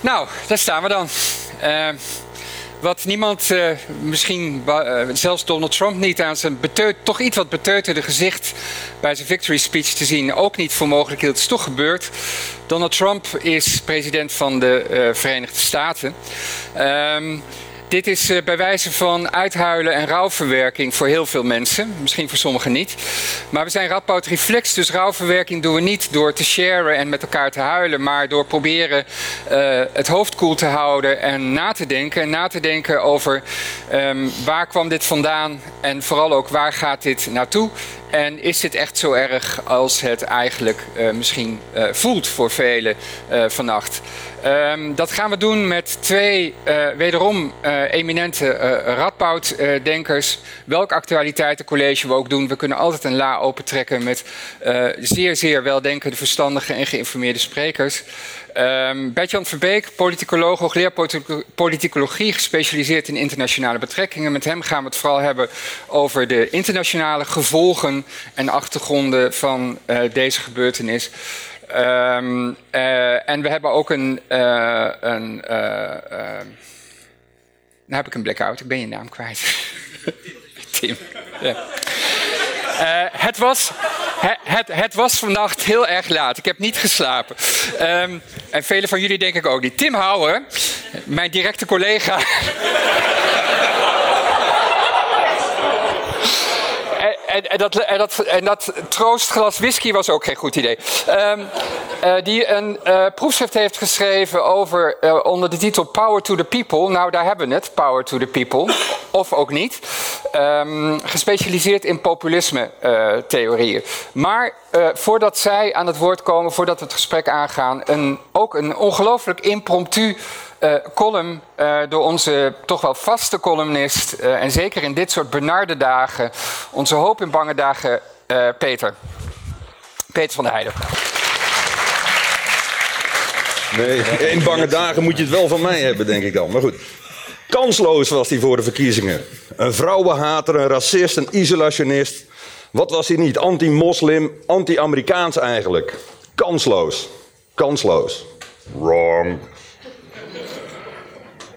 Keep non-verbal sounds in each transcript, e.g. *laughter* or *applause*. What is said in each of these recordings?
Nou, daar staan we dan. Uh, wat niemand, uh, misschien uh, zelfs Donald Trump niet aan zijn toch iets wat beteuterde gezicht bij zijn victory speech te zien, ook niet voor mogelijk hield. Is toch gebeurd. Donald Trump is president van de Verenigde Staten. Um, dit is eh, bij wijze van uithuilen en rouwverwerking voor heel veel mensen. Misschien voor sommigen niet. Maar we zijn Radboud Reflex, dus rouwverwerking doen we niet door te sharen en met elkaar te huilen. Maar door proberen uh, het hoofd koel te houden en na te denken. En na te denken over um, waar kwam dit vandaan en vooral ook waar gaat dit naartoe. En is dit echt zo erg als het eigenlijk uh, misschien uh, voelt voor velen uh, vannacht? Um, dat gaan we doen met twee wederom eminente Radboud-denkers. Welk actualiteitencollege we ook doen, we kunnen altijd een la opentrekken met zeer, zeer weldenkende, verstandige en geïnformeerde sprekers. Um, Bert-Jan Verbeek, politicoloog, hoogleraar politicologie, gespecialiseerd in internationale betrekkingen. Met hem gaan we het vooral hebben over de internationale gevolgen en achtergronden van uh, deze gebeurtenis. Um, uh, en we hebben ook een. Uh, een nou heb ik een blackout, ik ben je naam kwijt. *laughs* Tim. Het, was, het, het, was vannacht heel erg laat. Ik heb niet geslapen. Um, en velen van jullie denk ik ook niet. Tim Houwer, mijn directe collega. *laughs* en, en, dat, en, dat, en dat troostglas whisky was ook geen goed idee. Um, uh, die een uh, proefschrift heeft geschreven over, uh, onder de titel Power to the People. Nou, daar hebben we het, Power to the People. Of ook niet. Um, gespecialiseerd in populisme-theorieën. maar voordat zij aan het woord komen, voordat we het gesprek aangaan, een, ook een ongelooflijk impromptu column door onze toch wel vaste columnist. En zeker in dit soort benarde dagen. Onze hoop in bange dagen, Peter. Peter van der Heijden. Nee, in bange dagen moet je het wel van mij hebben, denk ik dan. Maar goed. Kansloos was hij voor de verkiezingen. Een vrouwenhater, een racist, een isolationist. Wat was hij niet? Anti-moslim, anti-Amerikaans eigenlijk. Kansloos. Kansloos. Wrong.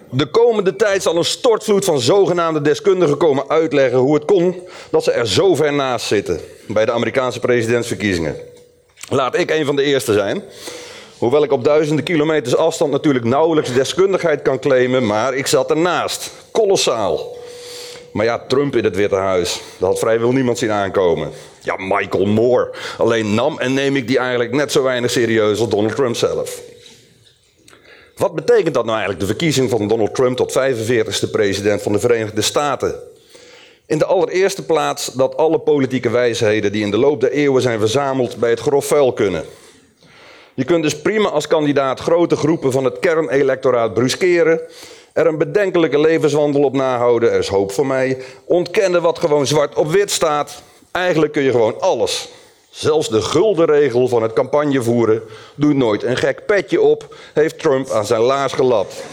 De komende tijd zal een stortvloed van zogenaamde deskundigen komen uitleggen hoe het kon dat ze er zo ver naast zitten bij de Amerikaanse presidentsverkiezingen. Laat ik een van de eerste zijn. Hoewel ik op duizenden kilometers afstand natuurlijk nauwelijks deskundigheid kan claimen, maar ik zat ernaast. Kolossaal. Maar ja, Trump in het Witte Huis, dat had vrijwel niemand zien aankomen. Ja, Michael Moore. Alleen nam en neem ik die eigenlijk net zo weinig serieus als Donald Trump zelf. Wat betekent dat nou eigenlijk, de verkiezing van Donald Trump tot 45ste president van de Verenigde Staten? In de allereerste plaats dat alle politieke wijsheden die in de loop der eeuwen zijn verzameld bij het grof vuil kunnen. Je kunt dus prima als kandidaat grote groepen van het kernelectoraat bruskeren, er een bedenkelijke levenswandel op nahouden, er is hoop voor mij, ontkennen wat gewoon zwart op wit staat. Eigenlijk kun je gewoon alles. Zelfs de gulden regel van het campagnevoeren, doe nooit een gek petje op, heeft Trump aan zijn laars gelapt.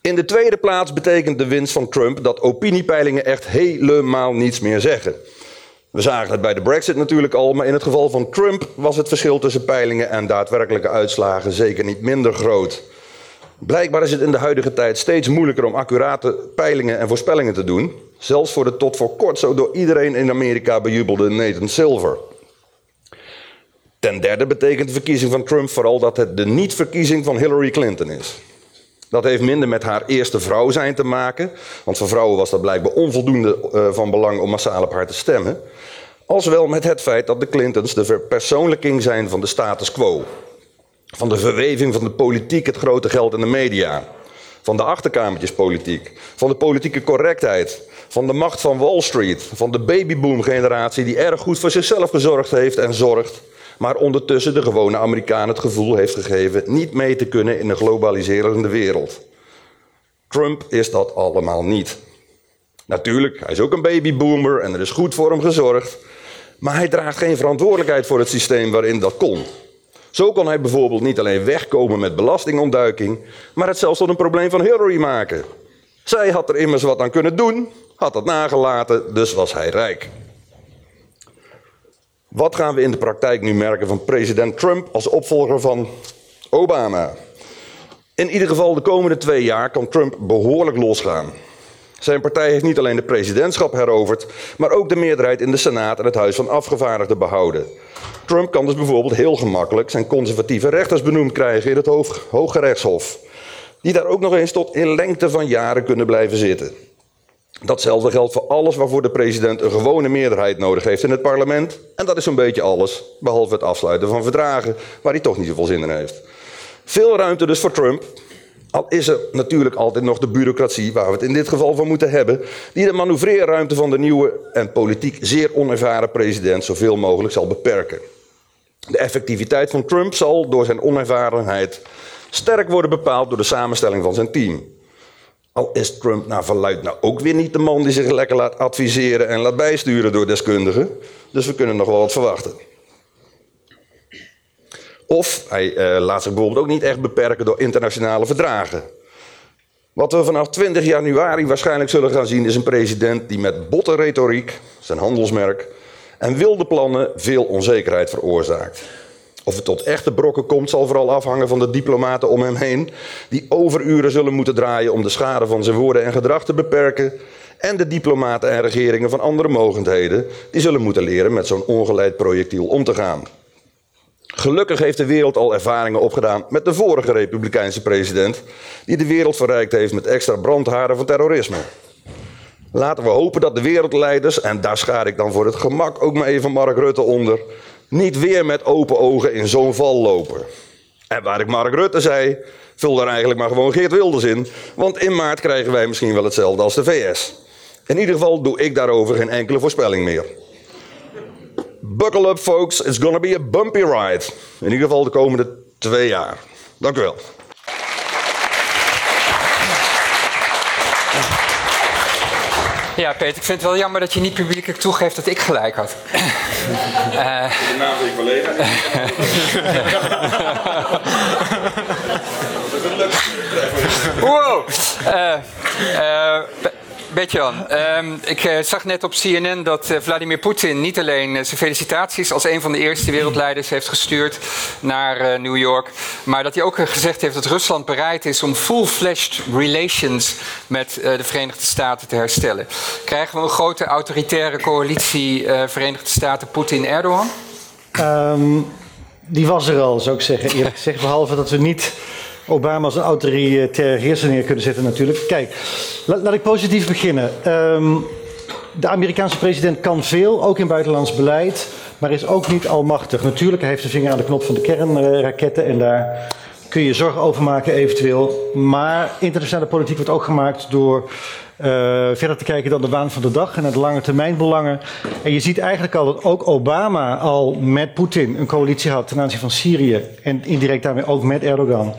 In de tweede plaats betekent de winst van Trump dat opiniepeilingen echt helemaal niets meer zeggen. We zagen het bij de Brexit natuurlijk al, maar in het geval van Trump was het verschil tussen peilingen en daadwerkelijke uitslagen zeker niet minder groot. Blijkbaar is het in de huidige tijd steeds moeilijker om accurate peilingen en voorspellingen te doen. Zelfs voor de tot voor kort zo door iedereen in Amerika bejubelde Nathan Silver. Ten derde betekent de verkiezing van Trump vooral dat het de niet-verkiezing van Hillary Clinton is. Dat heeft minder met haar eerste vrouw zijn te maken, want voor vrouwen was dat blijkbaar onvoldoende uh, van belang om massaal op haar te stemmen. Als wel met het feit dat de Clintons de verpersoonlijking zijn van de status quo. Van de verweving van de politiek, het grote geld en de media. Van de achterkamertjespolitiek. Van de politieke correctheid. Van de macht van Wall Street. Van de babyboom-generatie die erg goed voor zichzelf gezorgd heeft en zorgt. Maar ondertussen de gewone Amerikaan het gevoel heeft gegeven niet mee te kunnen in een globaliserende wereld. Trump is dat allemaal niet. Natuurlijk, hij is ook een babyboomer en er is goed voor hem gezorgd. Maar hij draagt geen verantwoordelijkheid voor het systeem waarin dat kon. Zo kon hij bijvoorbeeld niet alleen wegkomen met belastingontduiking, maar het zelfs tot een probleem van Hillary maken. Zij had er immers wat aan kunnen doen, had dat nagelaten, dus was hij rijk. Wat gaan we in de praktijk nu merken van president Trump als opvolger van Obama. In ieder geval de komende twee jaar kan Trump behoorlijk losgaan. Zijn partij heeft niet alleen de presidentschap heroverd, maar ook de meerderheid in de Senaat en het Huis van Afgevaardigden behouden. Trump kan dus bijvoorbeeld heel gemakkelijk zijn conservatieve rechters benoemd krijgen in het Hoge Rechtshof. Die daar ook nog eens tot in lengte van jaren kunnen blijven zitten. Datzelfde geldt voor alles waarvoor de president een gewone meerderheid nodig heeft in het parlement. En dat is zo'n beetje alles, behalve het afsluiten van verdragen, waar hij toch niet zoveel zin in heeft. Veel ruimte dus voor Trump. Al is er natuurlijk altijd nog de bureaucratie, waar we het in dit geval van moeten hebben, die de manoeuvreerruimte van de nieuwe en politiek zeer onervaren president zoveel mogelijk zal beperken. De effectiviteit van Trump zal door zijn onervarenheid sterk worden bepaald door de samenstelling van zijn team. Al is Trump naar verluid nou ook weer niet de man die zich lekker laat adviseren en laat bijsturen door deskundigen. Dus we kunnen nog wel wat verwachten. Of hij uh, laat zich bijvoorbeeld ook niet echt beperken door internationale verdragen. Wat we vanaf 20 januari waarschijnlijk zullen gaan zien is een president die met botte retoriek, zijn handelsmerk, en wilde plannen veel onzekerheid veroorzaakt. Of het tot echte brokken komt, zal vooral afhangen van de diplomaten om hem heen, die overuren zullen moeten draaien om de schade van zijn woorden en gedrag te beperken. En de diplomaten en regeringen van andere mogendheden, die zullen moeten leren met zo'n ongeleid projectiel om te gaan. Gelukkig heeft de wereld al ervaringen opgedaan met de vorige Republikeinse president, die de wereld verrijkt heeft met extra brandharen van terrorisme. Laten we hopen dat de wereldleiders, en daar schaar ik dan voor het gemak ook maar even Mark Rutte onder, niet weer met open ogen in zo'n val lopen. En waar ik Mark Rutte zei, vul daar eigenlijk maar gewoon Geert Wilders in, want in maart krijgen wij misschien wel hetzelfde als de VS. In ieder geval doe ik daarover geen enkele voorspelling meer. Buckle up, folks. It's gonna be a bumpy ride. In ieder geval de komende twee jaar. Dank u wel. Ja, Peter, ik vind het wel jammer dat je niet publiekelijk toegeeft dat ik gelijk had. uh, de naam van je collega. wow. Uh, uh, Betjan, uh, ik uh, zag net op CNN dat uh, Vladimir Poetin niet alleen zijn felicitaties als een van de eerste wereldleiders heeft gestuurd naar New York, maar dat hij ook gezegd heeft dat Rusland bereid is om full-fledged relations met de Verenigde Staten te herstellen. Krijgen we een grote autoritaire coalitie Verenigde Staten Poetin-Erdogan? Um, die was er al, zou ik zeggen, eerlijk gezegd. Behalve dat we niet Obama als een autoritair heerser neer kunnen zetten natuurlijk. Kijk, laat, ik positief beginnen. Um, de Amerikaanse president kan veel, ook in buitenlands beleid, maar is ook niet almachtig. Natuurlijk, hij heeft de vinger aan de knop van de kernraketten en daar kun je zorgen over maken eventueel. Maar internationale politiek wordt ook gemaakt door uh, verder te kijken dan de waan van de dag en naar de lange termijn belangen. En je ziet eigenlijk al dat ook Obama al met Poetin een coalitie had ten aanzien van Syrië en indirect daarmee ook met Erdogan.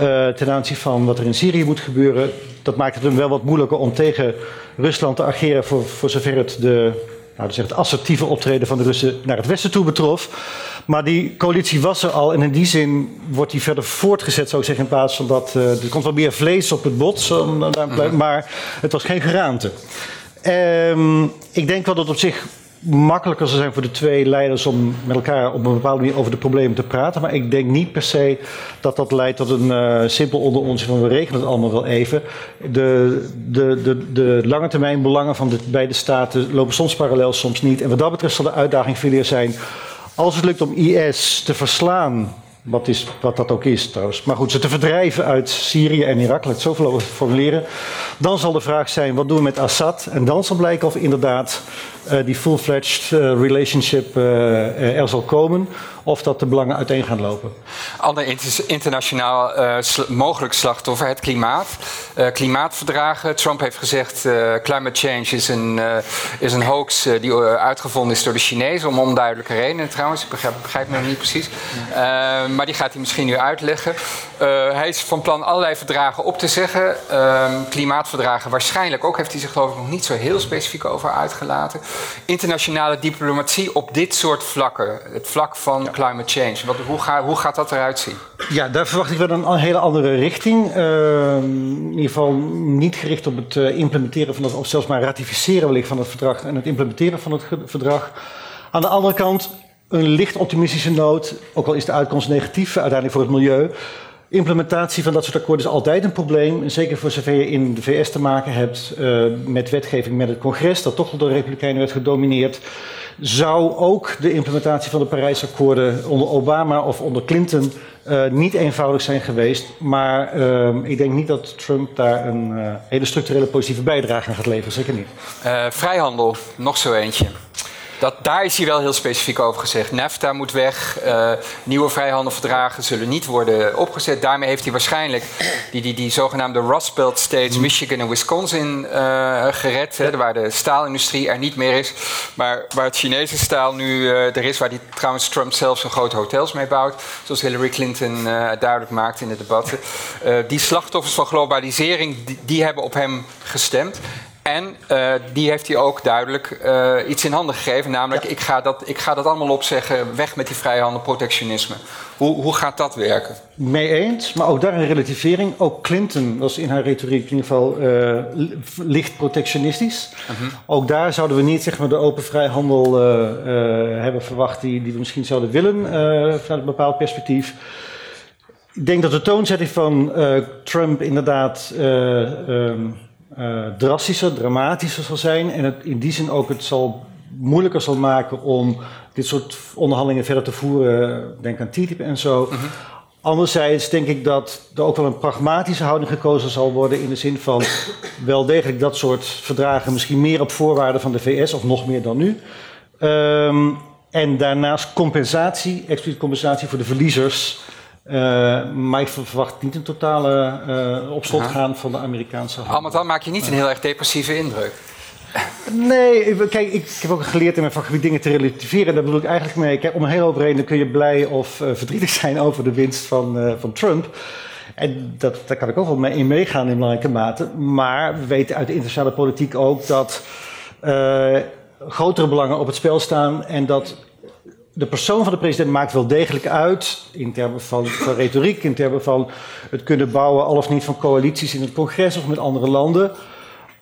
Uh, ten aanzien van wat er in Syrië moet gebeuren. Dat maakt het hem wel wat moeilijker om tegen Rusland te ageren voor, voor zover het de nou, dus het assertieve optreden van de Russen naar het westen toe betrof. Maar die coalitie was er al en in die zin wordt die verder voortgezet, zou ik zeggen, in plaats van dat. Uh, er komt wel meer vlees op het bot, mhm. maar het was geen geraamte. Um, ik denk wel dat op zich makkelijker zou zijn voor de twee leiders om met elkaar op een bepaalde manier over de problemen te praten. Maar ik denk niet per se dat dat leidt tot een uh, simpel onder ons van we regelen het allemaal wel even. De, de, de, de lange termijn belangen van de beide staten lopen soms parallel, soms niet. En wat dat betreft zal de uitdaging veel zijn. Als het lukt om IS te verslaan wat, is, wat dat ook is trouwens. Maar goed, ze te verdrijven uit Syrië en Irak, laat het zoveel over formuleren. Dan zal de vraag zijn, wat doen we met Assad? En dan zal blijken of inderdaad uh, die full-fledged uh, relationship uh, er zal komen. Of dat de belangen uiteen gaan lopen. Ander internationaal sl mogelijk slachtoffer, het klimaat. klimaatverdragen. Trump heeft gezegd, climate change is een, is een hoax die uitgevonden is door de Chinezen. Om onduidelijke redenen trouwens. Ik begrijp, begrijp nog niet precies. maar die gaat hij misschien nu uitleggen. hij is van plan allerlei verdragen op te zeggen. klimaatverdragen waarschijnlijk ook. Heeft hij zich geloof ik nog niet zo heel specifiek over uitgelaten internationale diplomatie op dit soort vlakken? Het vlak van climate change. Wat, hoe, ga, hoe, gaat dat eruit zien? Ja, daar verwacht ik wel een hele andere richting. Uh, in ieder geval niet gericht op het uh, implementeren van het, of zelfs maar ratificeren wellicht van het verdrag en het implementeren van het verdrag. Aan de andere kant een licht optimistische noot, ook al is de uitkomst negatief uiteindelijk voor het milieu. Implementatie van dat soort akkoorden is altijd een probleem. Zeker voor zover je in de VS te maken hebt uh, met wetgeving met het congres, dat toch door de Republikeinen werd gedomineerd. Zou ook de implementatie van de Parijsakkoorden onder Obama of onder Clinton uh, niet eenvoudig zijn geweest. Maar uh, ik denk niet dat Trump daar een hele structurele positieve bijdrage aan gaat leveren. Zeker niet. vrijhandel, nog zo eentje. Dat, daar is hij wel heel specifiek over gezegd. NAFTA moet weg, uh, nieuwe vrijhandelverdragen zullen niet worden opgezet. Daarmee heeft hij waarschijnlijk die, die, die zogenaamde Rust Belt states, mhm. Michigan en Wisconsin, uh, gered. Hè, waar de staalindustrie er niet meer is. Maar waar het Chinese staal nu uh, er is, waar die, trouwens Trump zelf zijn grote hotels mee bouwt. Zoals Hillary Clinton duidelijk maakte in de debatten. die slachtoffers van globalisering, die, die hebben op hem gestemd. En uh, die heeft hij ook duidelijk uh, iets in handen gegeven. Namelijk, ik, ga dat, ik ga dat allemaal opzeggen. Weg met die vrijhandel, protectionisme. Hoe, hoe gaat dat werken? Mee eens, maar ook daar een relativering. Ook Clinton was in haar retoriek in ieder geval uh, licht protectionistisch. -huh. Ook daar zouden we niet zeg maar, de open vrijhandel hebben verwacht die, die we misschien zouden willen vanuit een bepaald perspectief. Ik denk dat de toonzetting van Trump inderdaad... Um, uh, drastischer, dramatischer zal zijn. En het in die zin ook het zal moeilijker zal maken om dit soort onderhandelingen verder te voeren. Denk aan TTIP en zo. Uh Anderzijds denk ik dat er ook wel een pragmatische houding gekozen zal worden. In de zin van wel degelijk dat soort verdragen misschien meer op voorwaarden van de VS of nog meer dan nu. Um, en daarnaast compensatie, expliciet compensatie voor de verliezers. Uh, maar ik verwacht niet een totale uh, op slot gaan van de Amerikaanse hand. Al met al maak je niet een heel erg depressieve indruk. Nee, kijk, ik, heb ook geleerd in mijn vakgebied dingen te relativeren. Daar bedoel ik eigenlijk mee. Kijk, om een hele hoop redenen kun je blij of uh, verdrietig zijn over de winst van, van Trump. En dat, daar kan ik ook wel mee in meegaan in belangrijke mate. Maar we weten uit de internationale politiek ook dat grotere belangen op het spel staan. En dat de persoon van de president maakt wel degelijk uit, in termen van, van retoriek, in termen van het kunnen bouwen al of niet van coalities in het congres of met andere landen.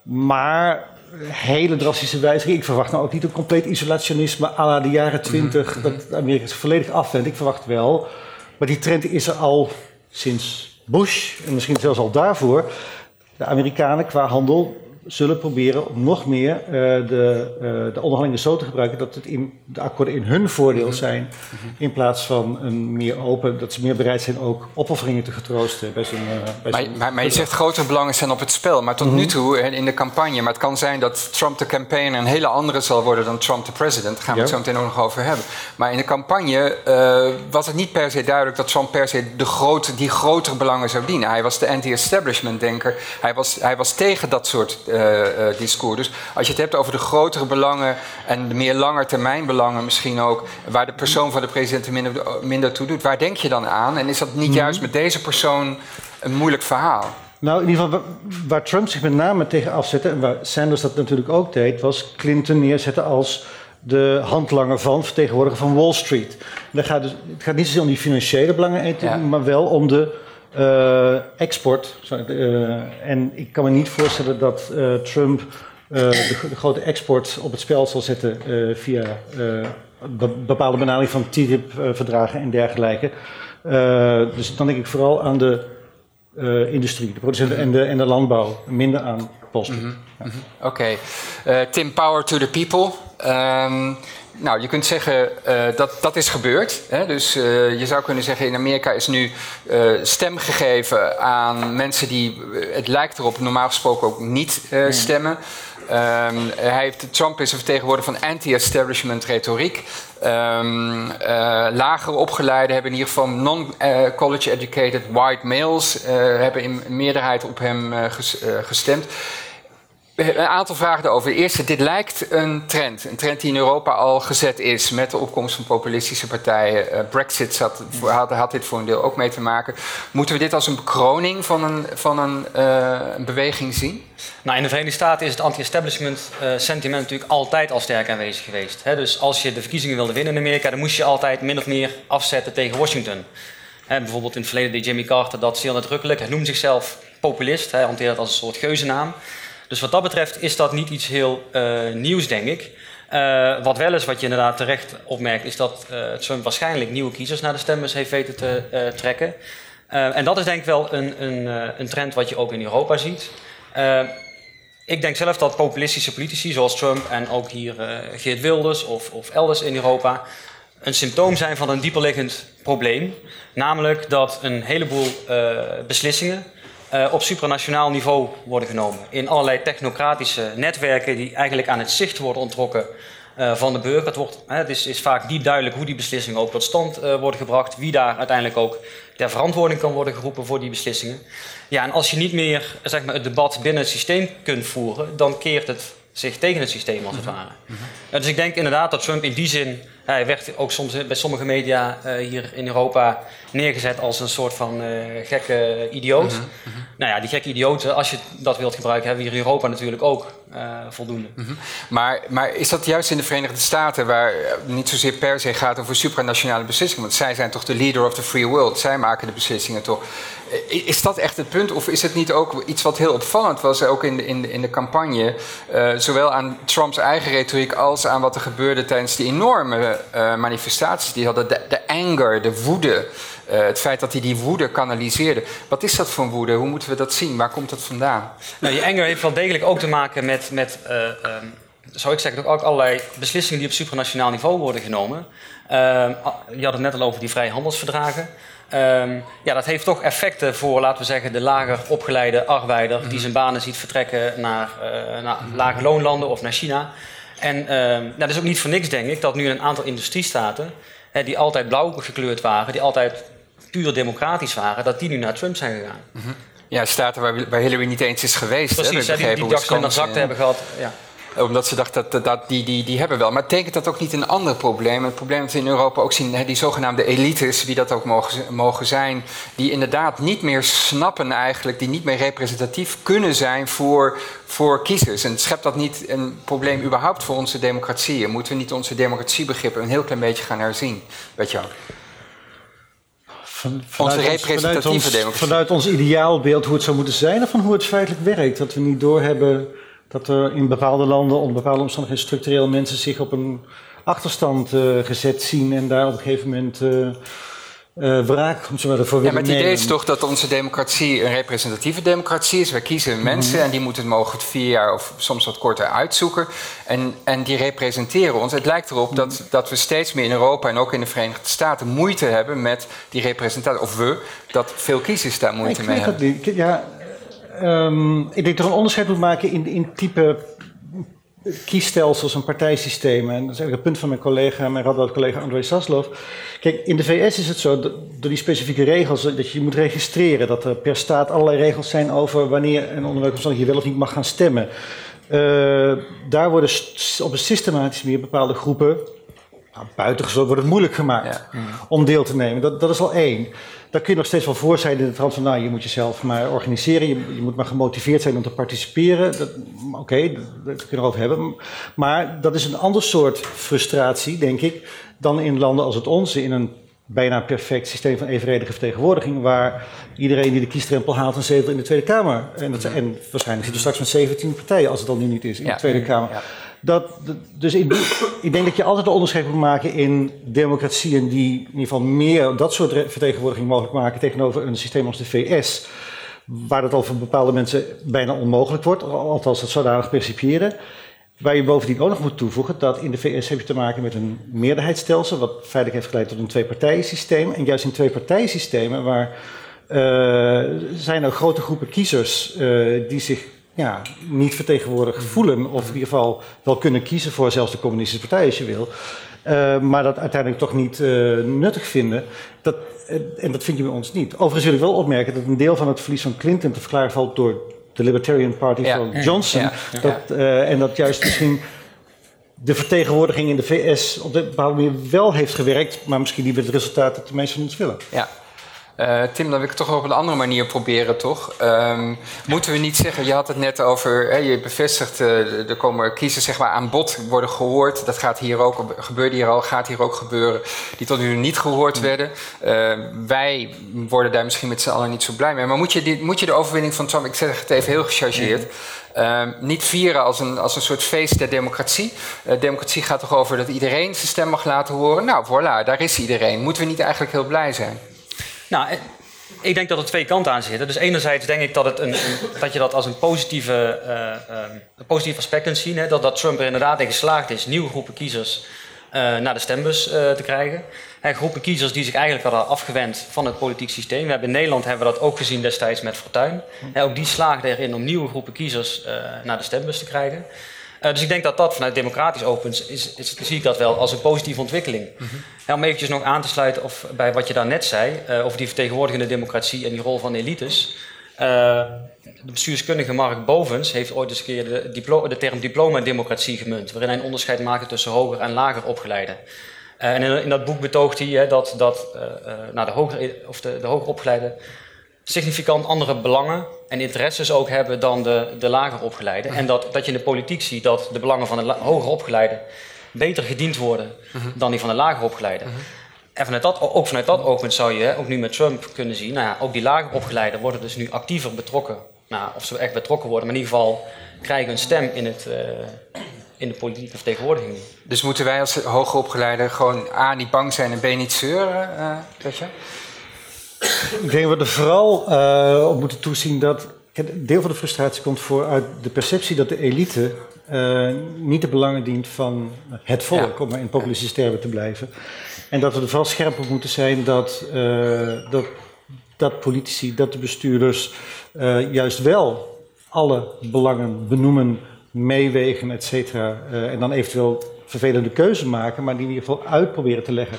Maar hele drastische wijzigingen. Ik verwacht nou ook niet een compleet isolationisme à la de jaren twintig, mm dat Amerika zich volledig afwendt. Ik verwacht wel, maar die trend is er al sinds Bush en misschien zelfs al daarvoor. De Amerikanen qua handel zullen proberen om nog meer uh, de, uh, de onderhandelingen zo te gebruiken dat het in, de akkoorden in hun voordeel mhm. zijn. Mhm. In plaats van een meer open, dat ze meer bereid zijn ook opofferingen te getroosten bij zo'n. Uh, maar, maar, maar, je zegt grotere belangen zijn op het spel. Maar tot mm -hmm. nu toe in de campagne. Maar het kan zijn dat Trump de campaign een hele andere zal worden dan Trump de president. Daar gaan we ja. het zo meteen ook nog over hebben. Maar in de campagne was het niet per se duidelijk dat Trump per se de grote, die grotere belangen zou dienen. Hij was de anti-establishment denker. Hij was, hij was tegen dat soort discours. Dus als je het hebt over de grotere belangen en de meer langetermijnbelangen misschien ook, waar de persoon van de president minder, minder toe doet, waar denk je dan aan? En is dat niet mhm. juist met deze persoon een moeilijk verhaal? Nou, in ieder geval waar Trump zich met name tegen afzette, en waar Sanders dat natuurlijk ook deed, was Clinton neerzetten als de handlanger van, vertegenwoordiger van Wall Street. Gaat dus, het gaat niet zozeer om die financiële belangen, maar wel om de export. Uh, en ik kan me niet voorstellen dat uh, Trump de, de, grote export op het spel zal zetten via be bepaalde benadering van TTIP-verdragen en dergelijke. dus dan denk ik vooral aan de industrie, de producenten en, de, en de landbouw, minder aan posten. Mm -hmm. ja. mm -hmm. Oké. Tim, power to the people. Um, nou, je kunt zeggen uh, dat dat is gebeurd. Hè? Dus uh, je zou kunnen zeggen, in Amerika is nu uh, stem gegeven aan mensen die, het lijkt erop, normaal gesproken ook niet stemmen. Um, hij heeft, Trump is een vertegenwoordiger van anti-establishment retoriek. Um, lager opgeleiden hebben in ieder geval non-college educated white males hebben in meerderheid op hem gestemd. Een aantal vragen erover. De eerste, dit lijkt een trend. Een trend die in Europa al gezet is met de opkomst van populistische partijen. Uh, Brexit zat, had, had, dit voor een deel ook mee te maken. Moeten we dit als een bekroning van een, van een, uh, een beweging zien? Nou, in de Verenigde Staten is het anti-establishment uh, sentiment natuurlijk altijd al sterk aanwezig geweest. Dus als je de verkiezingen wilde winnen in Amerika, dan moest je altijd min of meer afzetten tegen Washington. Bijvoorbeeld in het verleden deed Jimmy Carter dat zeer nadrukkelijk. Hij noemde zichzelf populist, hij hanteerde dat als een soort geuzennaam. Dus wat dat betreft is dat niet iets heel uh, nieuws, denk ik. Uh, wat wel is, wat je inderdaad terecht opmerkt, is dat uh, Trump waarschijnlijk nieuwe kiezers naar de stembus heeft weten te trekken. en dat is denk ik wel een, een, een trend wat je ook in Europa ziet. ik denk zelf dat populistische politici zoals Trump en ook hier Geert Wilders of, of elders in Europa een symptoom zijn van een dieperliggend probleem. Namelijk dat een heleboel beslissingen uh, op supranationaal niveau worden genomen. In allerlei technocratische netwerken die eigenlijk aan het zicht worden ontrokken uh, van de burger. Het, wordt, het is, is, vaak niet duidelijk hoe die beslissingen ook tot stand uh, worden gebracht. Wie daar uiteindelijk ook ter verantwoording kan worden geroepen voor die beslissingen. Ja, en als je niet meer zeg maar, het debat binnen het systeem kunt voeren, dan keert het zich tegen het systeem als het mhm. ware. Mm dus ik denk inderdaad dat Trump in die zin, hij werd ook soms bij sommige media uh, hier in Europa neergezet als een soort van uh, gekke idioot. Mhm, mhm. Nou ja, die gekke idioten, als je dat wilt gebruiken, hebben we hier in Europa natuurlijk ook voldoende. maar, maar is dat juist in de Verenigde Staten, waar niet zozeer per se gaat over supranationale beslissingen, want zij zijn toch de leader of the free world, zij maken de beslissingen toch. Is dat echt het punt? Of is het niet ook iets wat heel opvallend was, ook in de, in de, in de campagne, zowel aan Trumps eigen retoriek als aan wat er gebeurde tijdens die enorme uh, manifestaties die hadden. De, de anger, de woede. Uh, het feit dat hij die woede kanaliseerde. Wat is dat voor woede? Hoe moeten we dat zien? Waar komt dat vandaan? Nou, die anger heeft wel degelijk ook te maken met, met uh, um, zou ik zeggen, ook allerlei beslissingen die op supranationaal niveau worden genomen. Uh, je had het net al over die vrijhandelsverdragen. Um, ja, dat heeft toch effecten voor, laten we zeggen, de lager opgeleide arbeider... die mhm. zijn banen ziet vertrekken naar, uh, naar lage loonlanden of naar China. En uh, nou, dat is ook niet voor niks, denk ik, dat nu een aantal industriestaten, hè, die altijd blauw gekleurd waren, die altijd puur democratisch waren, dat die nu naar Trump zijn gegaan. Mm -hmm. Ja, staten waar, waar, Hillary niet eens is geweest. Precies, hè, die, die, die in de hebben gehad. Ja omdat ze dachten dat, dat die, die, die hebben wel. Maar betekent dat ook niet een ander probleem? Het probleem dat we in Europa ook zien, die zogenaamde elites, wie dat ook mogen, mogen zijn, die inderdaad niet meer snappen eigenlijk, die niet meer representatief kunnen zijn voor, voor kiezers. En schept dat niet een probleem überhaupt voor onze democratie? Moeten we niet onze democratiebegrippen een heel klein beetje gaan herzien? Weet je wel? Van, onze representatieve ons, democratie. Vanuit ons ideaalbeeld hoe het zou moeten zijn of van hoe het feitelijk werkt. Dat we niet doorhebben dat er in bepaalde landen onder bepaalde omstandigheden structureel mensen zich op een achterstand uh, gezet zien en daar op een gegeven moment uh, uh, wraak om ze maar ervoor Ja, maar het idee is toch dat onze democratie een representatieve democratie is. Wij kiezen mhm. mensen en die moeten het mogelijk vier jaar of soms wat korter uitzoeken. En, en die representeren ons. Het lijkt erop dat, mhm. dat we steeds meer in Europa en ook in de Verenigde Staten moeite hebben met die representatie. Of we, dat veel kiezers daar moeite mee hebben. Ja, Um, ik denk dat er een onderscheid moet maken in, in type kiesstelsels en partijsystemen. En dat is eigenlijk het punt van mijn collega, mijn radboud-collega André Saslov. Kijk, in de VS is het zo, door die specifieke regels, dat je moet registreren. Dat er per staat allerlei regels zijn over wanneer en onder welke omstandigheden je wel of niet mag gaan stemmen. Uh, daar worden op een systematische manier bepaalde groepen, nou, buitengesloten, wordt het moeilijk gemaakt ja. om deel te nemen. Dat, dat is al één. Daar kun je nog steeds wel voor zijn in de trant van, nou, je moet jezelf maar organiseren, je, je moet maar gemotiveerd zijn om te participeren. Oké, okay, dat, kunnen we over hebben. Maar dat is een ander soort frustratie, denk ik, dan in landen als het onze, in een bijna perfect systeem van evenredige vertegenwoordiging, waar iedereen die de kiesdrempel haalt een zetel in de Tweede Kamer. En, dat, en waarschijnlijk zit er straks met 17 partijen, als het al nu niet is, in de Tweede Kamer. Ja. Dat, dus ik, ik, denk dat je altijd een onderscheid moet maken in democratieën die in ieder geval meer dat soort vertegenwoordiging mogelijk maken tegenover een systeem als de VS, waar dat al voor bepaalde mensen bijna onmogelijk wordt, althans dat zodanig percipiëren. Waar je bovendien ook nog moet toevoegen dat in de VS heb je te maken met een meerderheidsstelsel, wat feitelijk heeft geleid tot een twee-partijen-systeem. En juist in twee-partijen-systemen waar uh, zijn er grote groepen kiezers uh, die zich ja, niet vertegenwoordigd voelen. Of in ieder geval wel kunnen kiezen voor zelfs de communistische partij als je wil. Uh, maar dat uiteindelijk toch niet uh, nuttig vinden. Dat, en dat vind je bij ons niet. Overigens wil ik wel opmerken dat een deel van het verlies van Clinton te verklaren valt door de Libertarian Party van Johnson. Ja. Dat, en dat juist misschien de vertegenwoordiging in de VS op een bepaalde manier wel heeft gewerkt, maar misschien niet met het resultaat dat de meesten van ons willen. Ja, uh, Tim, dan wil ik het toch op een andere manier proberen, toch? Um, moeten we niet zeggen, je had het net over, hè, je bevestigt, uh, er komen kiezers zeg maar, aan bod worden gehoord. Dat gaat hier ook, gebeurde hier al, gaat hier ook gebeuren, die tot nu niet gehoord werden. Uh, wij worden daar misschien met z'n allen niet zo blij mee. Maar moet je, die, moet je de overwinning van Trump, ik zeg het even heel gechargeerd, uh, niet vieren als een, als een soort feest der democratie. Uh, democratie gaat toch over dat iedereen zijn stem mag laten horen. Nou, voilà, daar is iedereen. Moeten we niet eigenlijk heel blij zijn? Nou, eh, ik denk dat er twee kanten aan zitten. Dus enerzijds denk ik dat, het een, dat je dat als een, positieve, uh, een positief aspect kunt zien. Hè? Dat, dat Trump er inderdaad in geslaagd is nieuwe groepen kiezers uh, naar de stembus te krijgen. Hè, groepen kiezers die zich eigenlijk hadden afgewend van het politiek systeem. We hebben in Nederland hebben we dat ook gezien destijds met Fortuyn. Hè, ook die slaagde erin om nieuwe groepen kiezers naar de stembus te krijgen. Uh, dus ik denk dat dat vanuit democratisch open is, is, zie ik dat wel als een positieve ontwikkeling. Mm -hmm. om eventjes nog aan te sluiten of, bij wat je daar net zei, uh, over die vertegenwoordigende democratie en die rol van elites. Uh, de bestuurskundige Mark Bovens heeft ooit eens een keer de, diplo de term diploma-democratie gemunt, waarin hij een onderscheid maakte tussen hoger en lager opgeleide. en in, in, dat boek betoogt hij dat, dat nou, de, hoger, of de, de hoger opgeleide significant andere belangen en interesses ook hebben dan de, de lager opgeleide. En dat, dat je in de politiek ziet dat de belangen van de hoger opgeleide beter gediend worden dan die van de lager opgeleide. En vanuit dat, ook vanuit dat oogpunt zou je ook nu met Trump kunnen zien, nou ja, ook die lager opgeleiden worden dus nu actiever betrokken. Nou, of ze echt betrokken worden, maar in ieder geval krijgen een stem in, het, uh, in de politieke vertegenwoordiging. Dus moeten wij als hoger opgeleide gewoon A, niet bang zijn en B, niet zeuren, uh, je? Ik denk dat we er vooral uh, op moeten toezien dat. Een deel van de frustratie komt voor uit de perceptie dat de elite uh, niet de belangen dient van het volk, ja. om maar in populistische termen te blijven. En dat we er vooral scherp op moeten zijn dat, uh, dat, dat politici, dat de bestuurders juist wel alle belangen benoemen, meewegen, et cetera. en dan eventueel vervelende keuze maken, maar die in ieder geval uitproberen te leggen.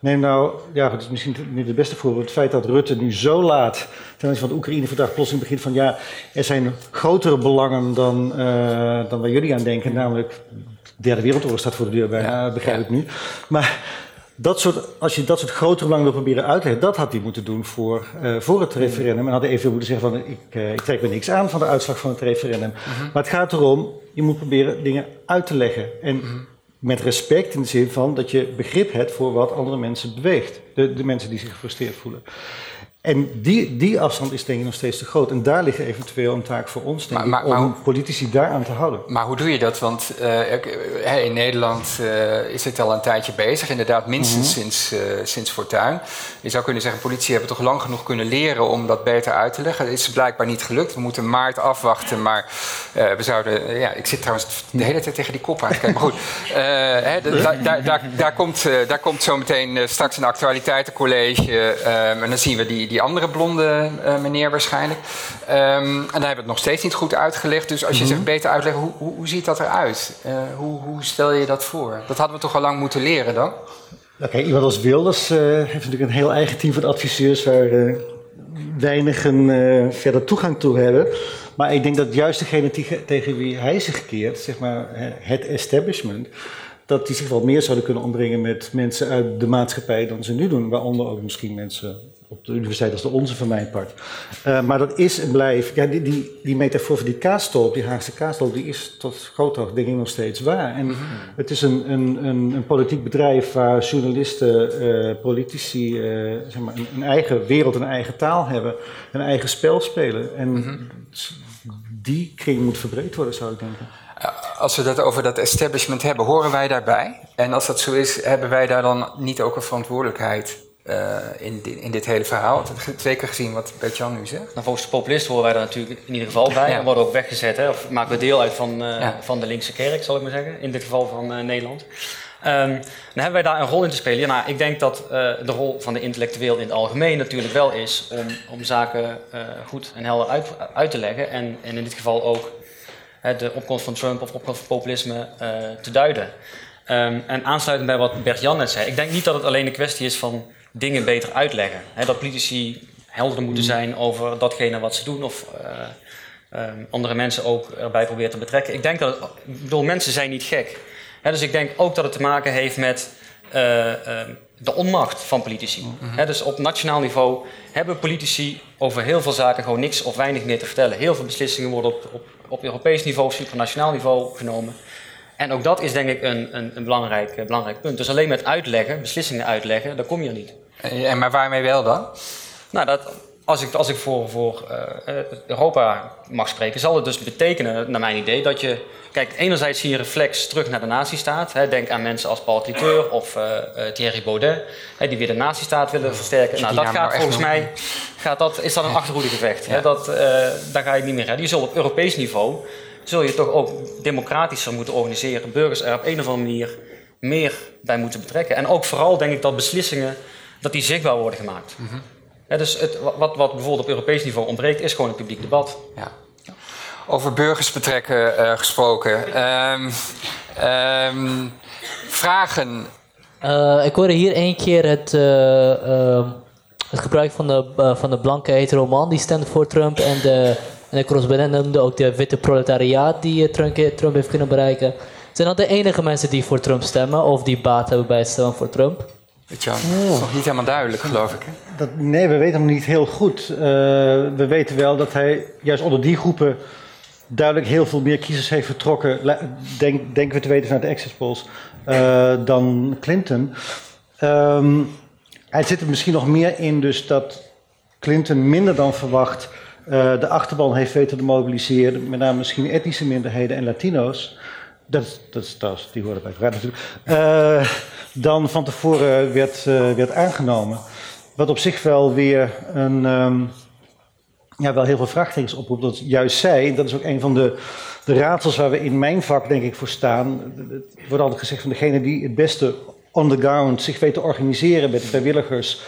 Neem nou, ja, het is misschien niet het beste voorbeeld. Het feit dat Rutte nu zo laat ten aanzien van het Oekraïne-verdrag plotseling begint van ja, er zijn grotere belangen dan, uh, dan waar jullie aan denken. Namelijk, de derde wereldoorlog staat voor de deur bijna, ja, begrijp ik nu. Maar dat soort, als je dat soort grotere belangen wil proberen uit te leggen, dat had hij moeten doen voor, uh, voor het referendum. En had hij even moeten zeggen van ik, uh, ik trek me niks aan van de uitslag van het referendum. -hmm. Maar het gaat erom, je moet proberen dingen uit te leggen. En -hmm met respect in de zin van dat je begrip hebt voor wat andere mensen beweegt. De, de mensen die zich gefrustreerd voelen. En die, die afstand is denk ik nog steeds te groot. En daar ligt eventueel een taak voor ons, denk maar, ik, om maar, politici daaraan te houden. Maar hoe doe je dat? Want uh, in Nederland uh, is het al een tijdje bezig. Inderdaad, minstens mm -hmm. sinds, uh, sinds Fortuin. Je zou kunnen zeggen, politie hebben toch lang genoeg kunnen leren om dat beter uit te leggen. Het is blijkbaar niet gelukt. We moeten maart afwachten. Maar we zouden... ja, ik zit trouwens de hele tijd tegen die kop aan te kijken. Maar goed, *laughs* hè, da, da, da, daar, komt, daar komt zo meteen straks een actualiteitencollege. en dan zien we die, die andere blonde uh, meneer waarschijnlijk. Um, en daar hebben we het nog steeds niet goed uitgelegd. Dus als je mm -hmm. zegt beter uitleggen, hoe, hoe, hoe ziet dat eruit? Uh, hoe, hoe stel je dat voor? Dat hadden we toch al lang moeten leren dan? Iemand als Wilders uh, heeft natuurlijk een heel eigen team van adviseurs waar weinigen verder toegang toe hebben. Maar ik denk dat juist degene tegen wie hij zich keert, zeg maar het establishment, dat die zich wel meer zouden kunnen omringen met mensen uit de maatschappij dan ze nu doen. Waaronder ook misschien mensen op de universiteit als de onze van mijn part. Uh, maar dat is en blijft, ja, die, die, die metafoor van die kaastolp, die Haagse kaastolp, die is tot grote hoogte denk ik nog steeds waar. En mm -hmm. het is een, een, een, een, politiek bedrijf waar journalisten, uh, politici, uh, zeg maar, een, een, eigen wereld, een eigen taal hebben, een eigen spel spelen. En mm -hmm. die kring moet verbreed worden, zou ik denken. Als we dat over dat establishment hebben, horen wij daarbij? En als dat zo is, hebben wij daar dan niet ook een verantwoordelijkheid uh, in, di in, dit hele verhaal. Twee keer gezien wat Bert-Jan nu zegt. Nou, volgens de populisten horen wij daar natuurlijk in ieder geval bij. Ja. We worden ook weggezet, hè, of maken we deel uit van, uh, ja. van de linkse kerk, zal ik maar zeggen. In dit geval van uh, Nederland. Um, dan hebben wij daar een rol in te spelen. Ja, nou, ik denk dat de rol van de intellectueel in het algemeen natuurlijk wel is om, om zaken goed en helder uit, uit, te leggen. En, en in dit geval ook de opkomst van Trump of opkomst van populisme te duiden. Um, en aansluitend bij wat Bert-Jan net zei. Ik denk niet dat het alleen een kwestie is van dingen beter uitleggen. dat politici helder moeten mm. zijn over datgene wat ze doen of uh, um, andere mensen ook erbij proberen te betrekken. Ik denk dat het, ik bedoel, mensen zijn niet gek. He, dus ik denk ook dat het te maken heeft met uh, uh, de onmacht van politici. Mm -hmm. dus op nationaal niveau hebben politici over heel veel zaken gewoon niks of weinig meer te vertellen. Heel veel beslissingen worden op, op, op Europees niveau, supranationaal niveau genomen. En ook dat is denk ik een, een, een belangrijk, uh, belangrijk punt. Dus alleen met uitleggen, beslissingen uitleggen, daar kom je niet. En, maar waarmee wel dan? Nou, dat, als ik, als ik voor, voor uh, Europa mag spreken, zal het dus betekenen, naar mijn idee, dat je. Kijk, enerzijds zie je een reflex terug naar de nazistaat. Hè, denk aan mensen als Paul Cliteur of uh, Thierry Baudet, hè, die weer de nazistaat willen versterken. Nou, dat gaat nou volgens mij. Gaat dat, is dat een achterhoedegevecht. Hè, dat, daar ga je niet meer redden. Je zult op Europees niveau. Zul je toch ook democratischer moeten organiseren. Burgers er op een of andere manier meer bij moeten betrekken. En ook vooral denk ik dat beslissingen dat die zichtbaar worden gemaakt. Mm -hmm dus het, wat, wat bijvoorbeeld op Europees niveau ontbreekt, is gewoon een publiek debat. Ja. Over burgersbetrekken uh, gesproken. Um, um, vragen? Uh, ik hoorde hier één keer het, uh, het gebruik van de, van de blanke hetero man die stemde voor Trump. En de, en de correspondent noemde ook de witte proletariaat die Trump, Trump heeft kunnen bereiken. Zijn dat de enige mensen die voor Trump stemmen of die baat hebben bij het stemmen voor Trump? Weet je, dat is nog niet helemaal duidelijk, geloof ik. Hè? Dat, nee, we weten hem niet heel goed. Uh, we weten wel dat hij juist onder die groepen duidelijk heel veel meer kiezers heeft vertrokken, denk, denken we te weten vanuit de exit polls, uh, dan Clinton. Um, hij zit er misschien nog meer in dus dat Clinton minder dan verwacht uh, de achterban heeft weten te mobiliseren, met name misschien etnische minderheden en Latino's. Dat, dat, dat, die horen bij het natuurlijk. Uh, dan van tevoren werd, uh, werd aangenomen. Wat op zich wel weer een, um, ja, wel heel veel vraagtekens oproept. Dat juist zij, dat is ook een van de, de raadsels waar we in mijn vak denk ik voor staan. Het wordt altijd gezegd van degene die het beste on the ground zich weet te organiseren met vrijwilligers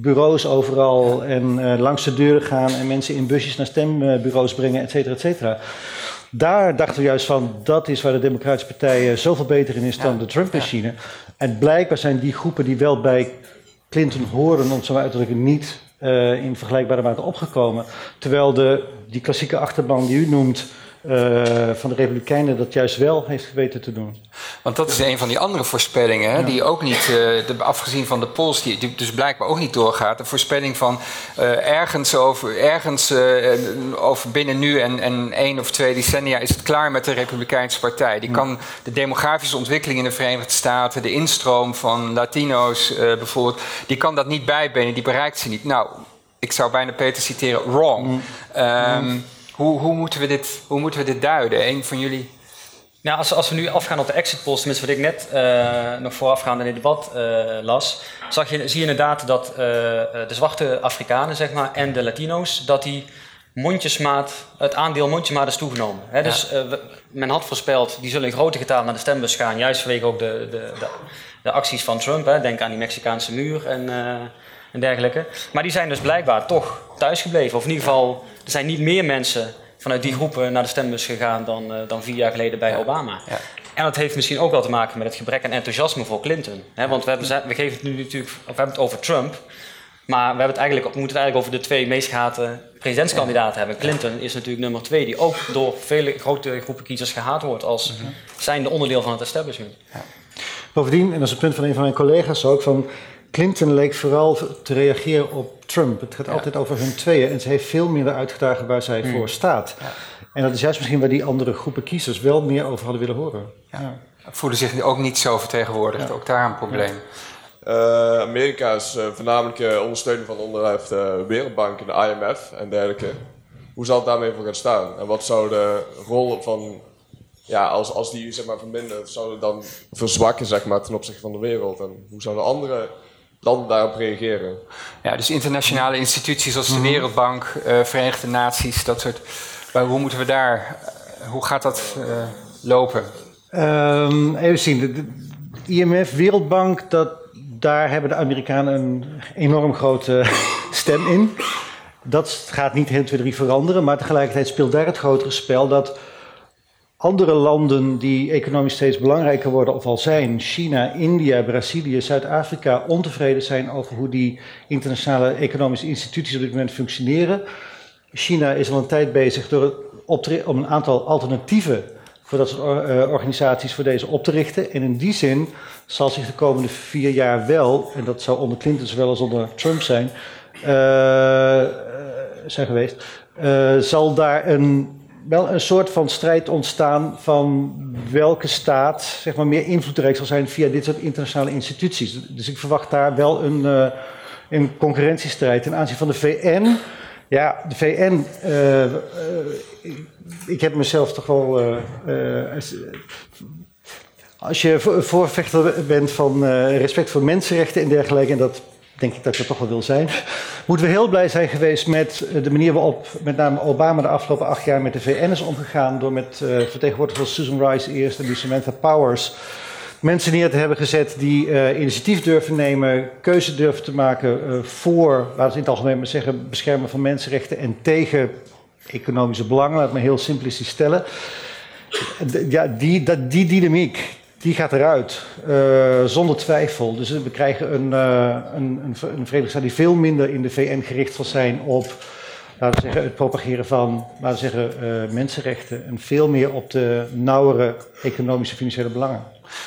bureaus overal en uh, langs de deuren gaan en mensen in busjes naar stembureaus brengen, et cetera, et cetera. Daar dachten we juist van, dat is waar de Democratische Partij zoveel beter in is dan de Trump-machine. En blijkbaar zijn die groepen die wel bij Clinton horen, om het zo maar uit te drukken, niet uh, in vergelijkbare mate opgekomen. Terwijl de, die klassieke achterban die u noemt, uh, van de Republikeinen dat juist wel heeft geweten te doen. Want dat is een van die andere voorspellingen, hè, die ook niet, uh, de, afgezien van de polls, die, die, dus blijkbaar ook niet doorgaat. De voorspelling van uh, ergens, over, ergens over binnen nu en, en één of twee decennia is het klaar met de Republikeinse Partij. Die kan de demografische ontwikkeling in de Verenigde Staten, de instroom van Latino's bijvoorbeeld, die kan dat niet bijbenen, die bereikt ze niet. Nou, ik zou bijna Peter citeren, wrong. Um, hoe, hoe, moeten we dit, hoe moeten we dit duiden? Een van jullie? Nou, als, als we nu afgaan op de exit polls, tenminste wat ik net uh, nog voorafgaand in het debat uh, las, zag je, zie je inderdaad dat uh, de zwarte Afrikanen zeg maar, en de Latino's, dat die mondjesmaat, het aandeel mondjesmaat is toegenomen. Dus men had voorspeld, die zullen in grote getalen naar de stembus gaan, juist vanwege ook de, de, de, de acties van Trump. Hè. Denk aan die Mexicaanse muur en, en dergelijke. Maar die zijn dus blijkbaar toch thuisgebleven, of in ieder geval er zijn niet meer mensen vanuit die groepen naar de stembus gegaan dan, uh, dan vier jaar geleden bij Obama. Ja. En dat heeft misschien ook wel te maken met het gebrek aan enthousiasme voor Clinton. want we, hebben, we geven het nu natuurlijk, of we hebben het over Trump. Maar we, hebben het eigenlijk, we moeten het eigenlijk over de twee meest gehate presidentskandidaten hebben. Clinton is natuurlijk nummer twee, die ook door vele grote groepen kiezers gehaat wordt als mm zijnde onderdeel van het establishment. Bovendien, en dat is het punt van een van mijn collega's ook, van Clinton leek vooral te reageren op Trump. Het gaat altijd over hun tweeën. En ze heeft veel minder uitgedragen waar zij hmm. voor staat. Ja. En dat is juist misschien waar die andere groepen kiezers wel meer over hadden willen horen. Ja. Voelen zich ook niet zo vertegenwoordigd. Ook daar een probleem. Uh, Amerika is uh, voornamelijk uh, ondersteuning van onderuit de Wereldbank en de IMF en dergelijke. Hoe zal het daarmee voor gaan staan? En wat zou de rol van, ja, als, als die zeg maar vermindert, zou het dan verzwakken zeg maar, ten opzichte van de wereld? En hoe zouden andere landen daarop reageren. Ja, dus internationale instituties als de mhm. Wereldbank, uh, Verenigde Naties, dat soort. Maar hoe moeten we daar, uh, hoe gaat dat uh, lopen? Um, even zien, de, de, IMF, Wereldbank, dat, daar hebben de Amerikanen een enorm grote *laughs* stem in. Dat gaat niet 1, 2, 3 veranderen, maar tegelijkertijd speelt daar het grotere spel dat andere landen die economisch steeds belangrijker worden of al zijn, China, India, Brazilië, Zuid-Afrika, ontevreden zijn over hoe die internationale economische instituties op dit moment functioneren. China is al een tijd bezig door om een aantal alternatieven voor dat soort eh, organisaties voor deze op te richten. En in die zin zal zich de komende vier jaar wel, en dat zou onder Clinton zowel als onder Trump zijn, uh, zijn geweest, zal daar een wel een soort van strijd ontstaan van welke staat zeg maar, meer invloedrijk zal zijn via dit soort internationale instituties. Dus ik verwacht daar wel een, uh, een concurrentiestrijd. Ten aanzien van de VN Ja, de VN. eh, eh, ik- heb mezelf toch wel. eh, eh, als- je vo- voorvechter bent van eh, respect voor mensenrechten en dergelijke, en dat denk ik dat ik dat toch wel wil zijn, moeten we heel blij zijn geweest met eh, de manier waarop met name Obama de afgelopen acht jaar met de VN is omgegaan. Door met eh vertegenwoordigers Susan Rice eerst en die Samantha Powers mensen neer te hebben gezet die eh, initiatief durven nemen, keuze durven te maken voor, laten we in het algemeen maar zeggen, beschermen van mensenrechten en tegen economische belangen, laat me heel simplistisch stellen. Ja, die, dat, die dynamiek, die gaat eruit, eh, zonder twijfel. Dus we krijgen een, eh, een, een, Ver- een Verenigde Staten die veel minder in de VN gericht zal zijn op, laten we zeggen, het propageren van, laten we zeggen, eh, mensenrechten. En veel meer op de nauwere economische financiële belangen.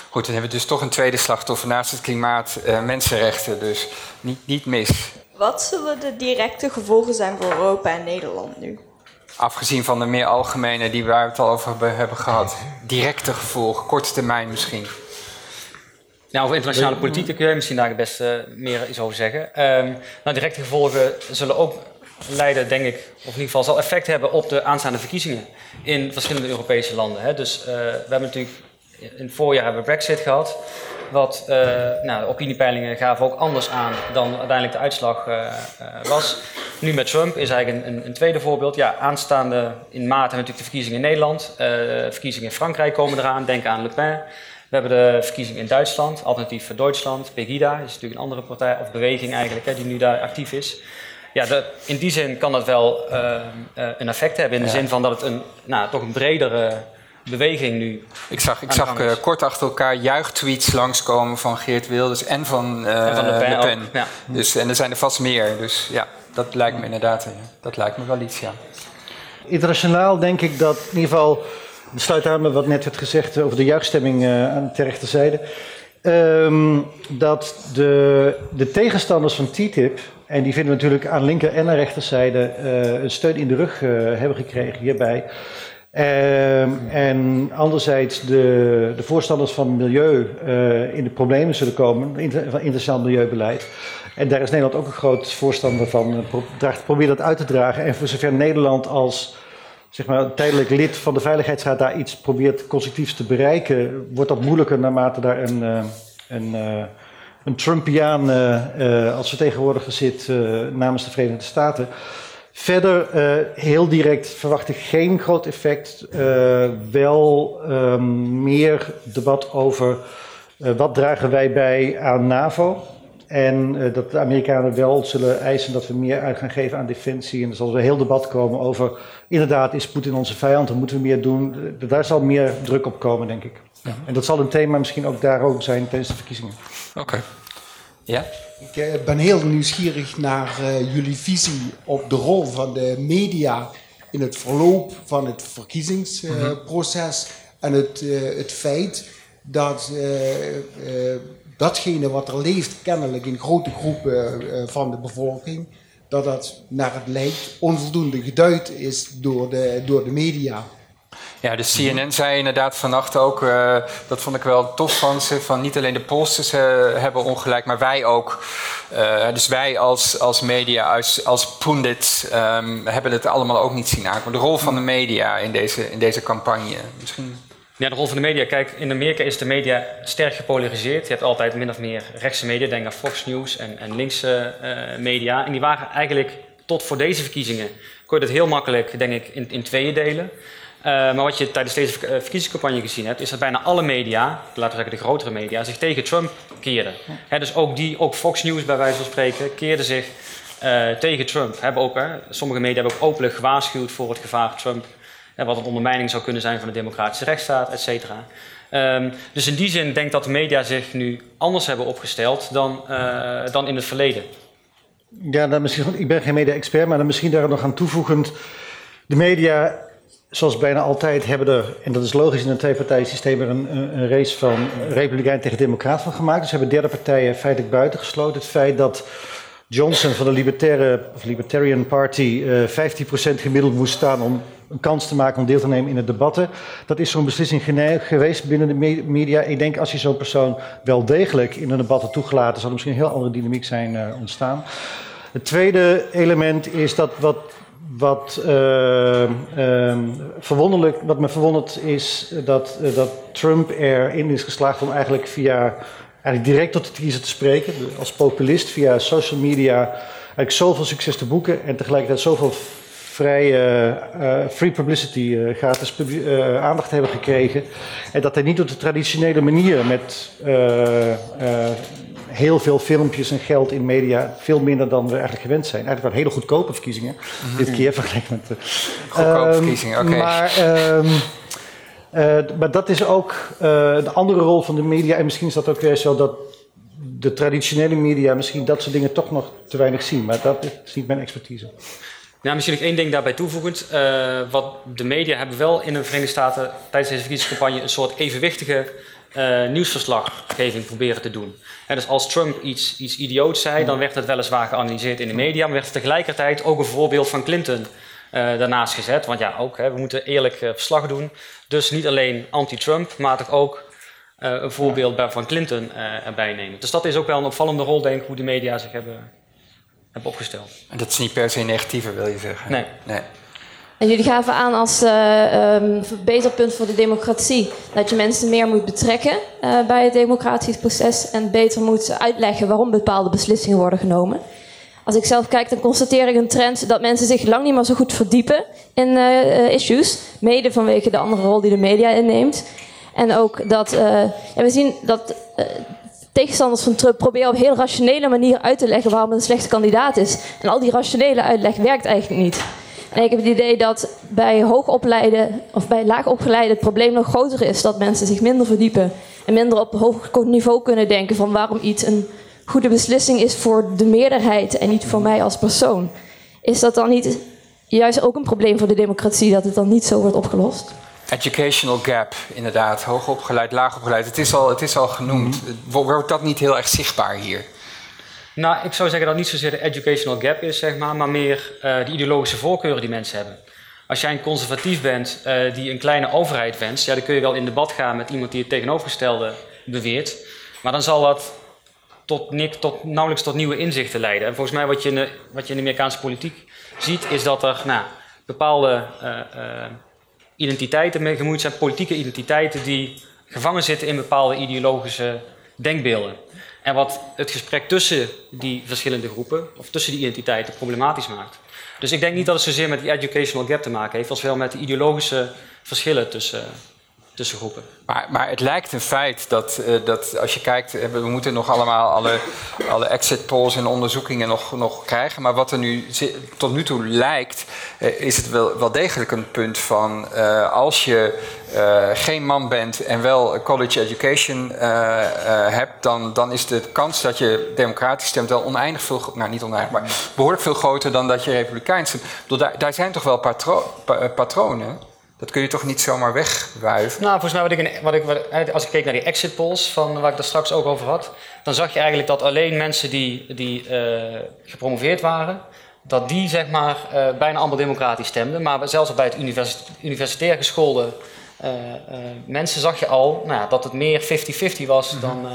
Goed, dan hebben we dus toch een tweede slachtoffer naast het klimaat, eh, mensenrechten. Dus niet, niet mis. Wat zullen de directe gevolgen zijn voor Europa en Nederland nu? Afgezien van de meer algemene die we het al over hebben- gehad. Directe gevolgen, korte termijn misschien. Nou, over internationale politiek daar kun jij misschien daar het beste meer iets over zeggen. Ehm, nou, directe gevolgen zullen ook leiden, denk ik, of in ieder geval zal effect hebben op de aanstaande verkiezingen in verschillende Europese landen. Hè. Dus eh, we hebben natuurlijk in het voorjaar hebben we Brexit gehad. Wat, eh, nou, de opiniepeilingen gaven ook anders aan dan uiteindelijk de uitslag eh, eh, was. Nu met Trump is eigenlijk een, een, een tweede voorbeeld. Ja, aanstaande in maart hebben we natuurlijk de verkiezingen in Nederland. Verkiezingen in Frankrijk komen eraan. Denk aan Le Pen. We hebben de verkiezingen in Duitsland, alternatief voor Duitsland. Pegida is natuurlijk een andere partij, of beweging eigenlijk, hè, die nu daar actief is. Ja, de- in die zin kan dat wel een effect hebben. In de zin van dat het een, nou, toch een bredere beweging nu Ik zag, ik zag eh, kort achter elkaar juichtweets langskomen van Geert Wilders en van, eh, En van Le Pen ja. Dus, en er zijn er vast meer. Dus ja, dat lijkt me inderdaad, eh, dat lijkt me wel iets, ja. Internationaal denk ik dat in ieder geval, het sluit aan met wat net werd gezegd over de juichstemming eh, aan de rechterzijde, ehm, dat de, de tegenstanders van TTIP, en die vinden we natuurlijk aan linker en aan rechterzijde, eh, een steun in de rug eh, hebben gekregen hierbij. Ehm, en anderzijds de, de voorstanders van milieu eh, in de problemen zullen komen, van internationaal milieubeleid. En daar is Nederland ook een groot voorstander van. eh, Probeer dat uit te dragen. En voor zover Nederland als zeg maar, tijdelijk lid van de Veiligheidsraad daar iets probeert constructiefs te bereiken, wordt dat moeilijker naarmate daar een, eh, een, een Trumpiaan als vertegenwoordiger zit namens de Verenigde Staten. Verder, eh, heel direct verwacht ik geen groot effect. Eh, wel ehm, meer debat over eh, wat dragen wij bij aan NAVO. En dat de Amerikanen wel zullen eisen dat we meer uit gaan geven aan defensie. En er zal een heel debat komen over, inderdaad, is Poetin onze vijand? Dan moeten we meer doen. Daar zal meer druk op komen, denk ik. En dat zal een thema misschien ook daar ook zijn tijdens de verkiezingen. Oké. Ja? Ik eh, ben heel nieuwsgierig naar eh, jullie visie op de rol van de media in het verloop van het verkiezingsproces en het, eh, het feit dat eh, eh, datgene wat er leeft kennelijk in grote groepen eh, van de bevolking, dat dat naar het lijkt onvoldoende geduid is door de, door de media. Ja, de CNN zei inderdaad vannacht ook, eh, dat vond ik wel tof van ze, van niet alleen de pollsters eh, hebben ongelijk, maar wij ook. Eh, dus wij als, als media, als, als pundits, ehm, hebben het allemaal ook niet zien aankomen. De rol van de media in deze, in deze campagne, misschien... Ja, de rol van de media. Kijk, in Amerika is de media sterk gepolariseerd. Je hebt altijd min of meer rechtse media, denk aan Fox News en, en linkse media. En die waren eigenlijk tot voor deze verkiezingen, kon je heel makkelijk, denk ik, in, in tweeën delen. Eh, maar wat je tijdens deze eh, verkiezingscampagne gezien hebt, is dat bijna alle media, laten we zeggen de grotere media, zich tegen Trump keerden. Dus ook die, ook Fox News bij wijze van spreken, keerde zich eh, tegen Trump. Hebben ook, hè, sommige media hebben ook openlijk gewaarschuwd voor het gevaar Trump. Hè, wat een ondermijning zou kunnen zijn van de democratische rechtsstaat, et cetera. Ehm, dus in die zin denk ik dat de media zich nu anders hebben opgesteld dan, dan in het verleden. Ja, dan misschien, ik ben geen media-expert, maar dan misschien daar nog aan toevoegend. De media, zoals bijna altijd, hebben er, en dat is logisch in een tweepartijensysteem, er een, een race van Republikein tegen Democraat van gemaakt. Dus hebben derde partijen feitelijk buitengesloten. Het feit dat Johnson van de Libertaire, of Libertarian Party eh 15% gemiddeld moest staan om een kans te maken om deel te nemen in de debatten. Dat is zo'n beslissing geweest binnen de me- media. Ik denk als je zo'n persoon wel degelijk in een debat had toegelaten, zou er misschien een heel andere dynamiek zijn eh, ontstaan. Het tweede element is dat wat, wat, uh, uh, verwonderlijk, wat me verwondert is dat, uh, dat Trump erin is geslaagd om eigenlijk via eigenlijk direct tot de kiezer te spreken, als populist via social media, eigenlijk zoveel succes te boeken en tegelijkertijd zoveel vrije uh, free publicity, gratis aandacht hebben gekregen. En dat hij niet op de traditionele manier met heel veel filmpjes en geld in media, veel minder dan we eigenlijk gewend zijn. Eigenlijk wel hele goedkope verkiezingen, mm -hmm. dit keer vergeleken met... goedkope um, verkiezingen, oké. Okay. Maar... Um, uh, maar dat is ook uh, de andere rol van de media. En misschien is dat ook weer zo dat de traditionele media misschien dat soort dingen toch nog te weinig zien. Maar dat is niet mijn expertise. Nou, misschien nog één ding daarbij toevoegend. Uh, wat de media hebben wel in de Verenigde Staten tijdens deze verkiezingscampagne een soort evenwichtige nieuwsverslaggeving proberen te doen. En dus als Trump iets, iets idioots zei, dan werd het weliswaar geanalyseerd in de media, maar werd tegelijkertijd ook een voorbeeld van Clinton daarnaast gezet. Want ja, ook, hè, we moeten eerlijk verslag doen. Dus niet alleen anti-Trump, maar toch ook uh, een voorbeeld van Clinton erbij nemen. Dus dat is ook wel een opvallende rol, denk ik, hoe de media zich hebben, hebben opgesteld. En dat is niet per se negatieve, wil je zeggen? Nee. nee. En jullie gaven aan als uh, um, verbeterpunt voor de democratie dat je mensen meer moet betrekken bij het democratisch proces en beter moet uitleggen waarom bepaalde beslissingen worden genomen. Als ik zelf kijk, dan constateer ik een trend dat mensen zich lang niet meer zo goed verdiepen in uh, issues. Mede vanwege de andere rol die de media inneemt. En ook dat ja, we zien dat tegenstanders van Trump proberen op een heel rationele manier uit te leggen waarom een slechte kandidaat is. En al die rationele uitleg werkt eigenlijk niet. En ik heb het idee dat bij hoogopleide of bij laagopgeleide het probleem nog groter is. Dat mensen zich minder verdiepen en minder op hoog niveau kunnen denken van waarom iets een goede beslissing is voor de meerderheid en niet voor mij als persoon. Is dat dan niet juist ook een probleem voor de democratie dat het dan niet zo wordt opgelost? Educational gap, inderdaad. Hoogopgeleid, laagopgeleid. Het is al, het is al genoemd. Wordt dat niet heel erg zichtbaar hier? Nou, ik zou zeggen dat niet zozeer de educational gap is, zeg maar, maar meer uh, de ideologische voorkeuren die mensen hebben. Als jij een conservatief bent uh, die een kleine overheid wenst, ja, dan kun je wel in debat gaan met iemand die het tegenovergestelde beweert. Maar dan zal dat tot, tot, nauwelijks tot nieuwe inzichten leiden. En volgens mij wat je in de, wat je in de Amerikaanse politiek ziet, is dat er nou, bepaalde uh, identiteiten mee gemoeid zijn, politieke identiteiten die gevangen zitten in bepaalde ideologische denkbeelden. En wat het gesprek tussen die verschillende groepen, of tussen die identiteiten, problematisch maakt. Dus ik denk niet dat het zozeer met die educational gap te maken heeft, als wel met de ideologische verschillen tussen, tussen groepen. Maar, maar het lijkt een feit dat, uh, dat als je kijkt, we moeten nog allemaal alle, alle exit polls en onderzoekingen nog, nog krijgen. Maar wat er nu tot nu toe lijkt, uh, is het wel, wel degelijk een punt van als je geen man bent en wel college education hebt, dan, dan is de kans dat je democratisch stemt wel oneindig veel, nou niet oneindig, maar behoorlijk veel groter dan dat je republikeins stemt. Daar, daar zijn toch wel patro patronen? Dat kun je toch niet zomaar wegwuiven? Nou, volgens mij, wat ik, wat ik, wat, als ik keek naar die exit polls, van, waar ik daar straks ook over had, dan zag je eigenlijk dat alleen mensen die, die uh, gepromoveerd waren, dat die zeg maar uh, bijna allemaal democratisch stemden. Maar zelfs bij het univers, universitair geschoolde uh, mensen zag je al nou, dat het meer 50-50 was mm -hmm. dan.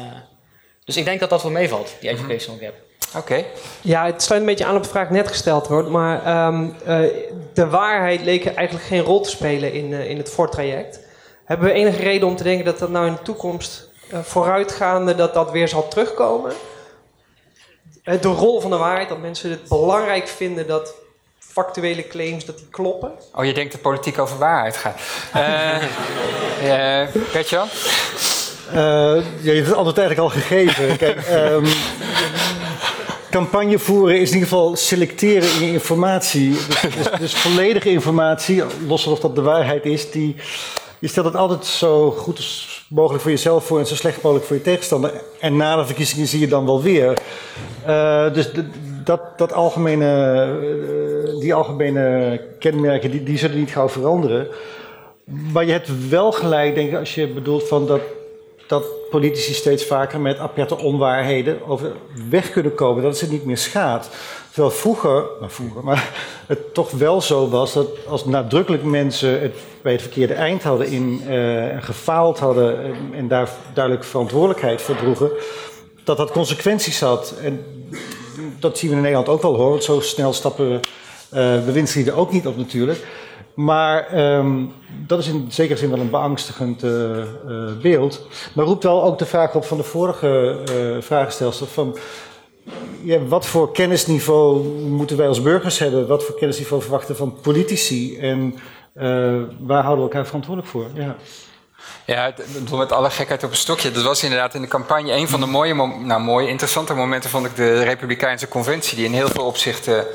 dus ik denk dat dat wel meevalt, die educational gap. Oké. Okay. Ja, het sluit een beetje aan op de vraag die net gesteld wordt. Maar um, uh, de waarheid leek eigenlijk geen rol te spelen in, uh, in het voortraject. Hebben we enige reden om te denken dat dat nou in de toekomst uh, vooruitgaande dat dat weer zal terugkomen? De rol van de waarheid, dat mensen het belangrijk vinden dat factuele claims dat die kloppen. Oh, je denkt dat politiek over waarheid gaat. *laughs* uh? Uh, je hebt het altijd eigenlijk al gegeven. Kijk, um, campagne voeren is in ieder geval selecteren in je informatie. Dus, dus, *laughs* dus volledige informatie, los of dat de waarheid is, die, je stelt het altijd zo goed mogelijk voor jezelf voor en zo slecht mogelijk voor je tegenstander. En na de verkiezingen zie je dan wel weer. Uh, dus de, dat, dat algemene, uh, die algemene kenmerken, die, die zullen niet gauw veranderen. Maar je hebt wel gelijk, denk ik, als je bedoelt van dat dat politici steeds vaker met aperte onwaarheden over weg kunnen komen, dat het niet meer schaadt. Terwijl vroeger, nou vroeger, maar *laughs* het toch wel zo was dat als nadrukkelijk mensen het bij het verkeerde eind hadden in, uh, gefaald hadden en daar duidelijk verantwoordelijkheid voor droegen, dat dat consequenties had. En dat zien we in Nederland ook wel hoor. Want zo snel stappen uh, bewindslieden ook niet op natuurlijk. Maar ehm, dat is in zekere zin wel een beangstigend uh, uh, beeld. Maar roept wel ook de vraag op van de vorige uh, vragenstelsel: van wat voor kennisniveau moeten wij als burgers hebben? Wat voor kennisniveau verwachten van politici? En waar houden we elkaar verantwoordelijk voor? Ja. Ja, met alle gekheid op een stokje. Dat was inderdaad in de campagne een van de mooie, nou mooie, interessante momenten vond ik de Republikeinse Conventie, die in heel veel opzichten eh,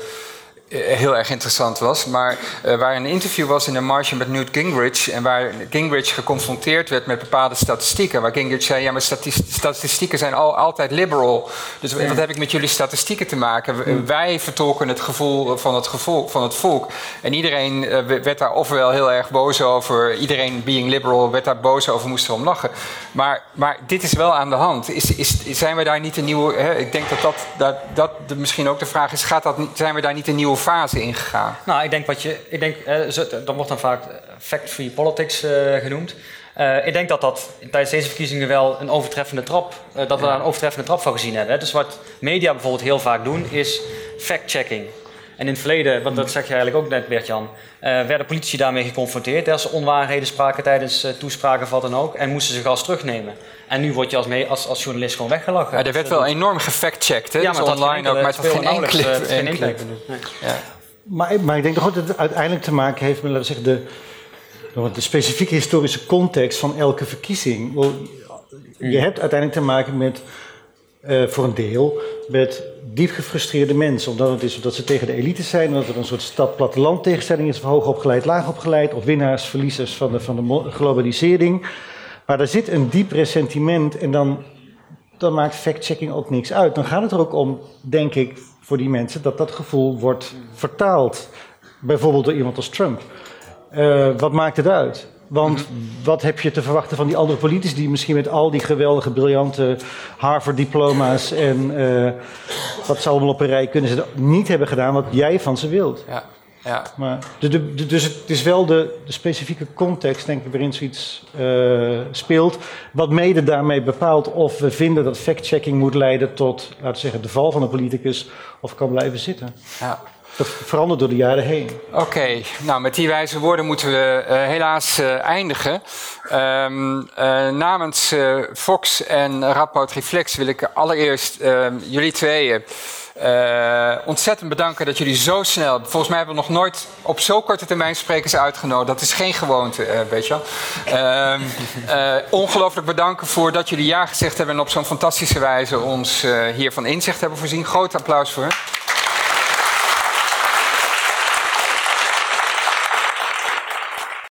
heel erg interessant was. Maar uh, waar een interview was in de marge met Newt Gingrich. En waar Gingrich geconfronteerd werd met bepaalde statistieken. Waar Gingrich zei: Ja, maar statistieken zijn al, altijd liberal. Dus wat heb ik met jullie statistieken te maken? Wij vertolken het gevoel van het, gevoel, van het volk. En iedereen uh, werd daar ofwel heel erg boos over. Iedereen being liberal werd daar boos over, moest erom lachen. Maar, maar dit is wel aan de hand. Is, is, zijn we daar niet een nieuwe. Hè, ik denk dat dat, dat, dat misschien ook de vraag is: gaat dat, zijn we daar niet een nieuwe fase ingegaan? Nou, ik denk wat je. Ik denk, eh, dat wordt dan vaak fact-free politics eh, genoemd. Uh, ik denk dat dat tijdens deze verkiezingen wel een overtreffende trap, uh, dat we daar een overtreffende trap van gezien hebben. Hè. Dus wat media bijvoorbeeld heel vaak doen, is fact-checking. En in het verleden, want dat zeg je eigenlijk ook net, Bert-Jan, uh, werden politici daarmee geconfronteerd. Als ze onwaarheden spraken tijdens toespraken of wat dan ook. En moesten ze gas terugnemen. En nu word je als, mee, als, als journalist gewoon weggelachen. Ja, er werd wel enorm gefactcheckt, hè? Ja, dus online ook, maar het was geen enkele... Geen enkele. Ja. Maar, maar ik denk toch dat het uiteindelijk te maken heeft met, laten we zeggen, de, de specifieke historische context van elke verkiezing. Je hebt uiteindelijk te maken met, uh, voor een deel, met diep gefrustreerde mensen. Omdat het is dat ze tegen de elite zijn, omdat er een soort stad-platteland tegenstelling is, opgeleid, laag opgeleid, of winnaars, verliezers van de, van de globalisering. Maar er zit een diep ressentiment en dan, dan maakt fact-checking ook niks uit. Dan gaat het er ook om, denk ik, voor die mensen, dat dat gevoel wordt vertaald. Bijvoorbeeld door iemand als Trump. Uh, wat maakt het uit? Want wat heb je te verwachten van die andere politici die misschien met al die geweldige, briljante Harvard-diploma's en uh, wat ze allemaal op een rij kunnen ze niet hebben gedaan wat jij van ze wilt? Ja. Ja. Maar, de, de, dus het is wel de, de, specifieke context, denk ik, waarin zoiets uh, speelt. Wat mede daarmee bepaalt of we vinden dat fact-checking moet leiden tot, laten we zeggen, de val van een politicus of kan blijven zitten. Ja. Dat verandert door de jaren heen. Oké, nou met die wijze woorden moeten we uh, helaas uh, eindigen. Um, namens Fox en Rapport Reflex wil ik allereerst ehm, jullie tweeën ontzettend bedanken dat jullie zo snel. Volgens mij hebben we nog nooit op zo korte termijn sprekers uitgenodigd. Dat is geen gewoonte, weet je wel. Ongelooflijk bedanken voor dat jullie ja gezegd hebben en op zo'n fantastische wijze ons hiervan inzicht hebben voorzien. Groot applaus voor.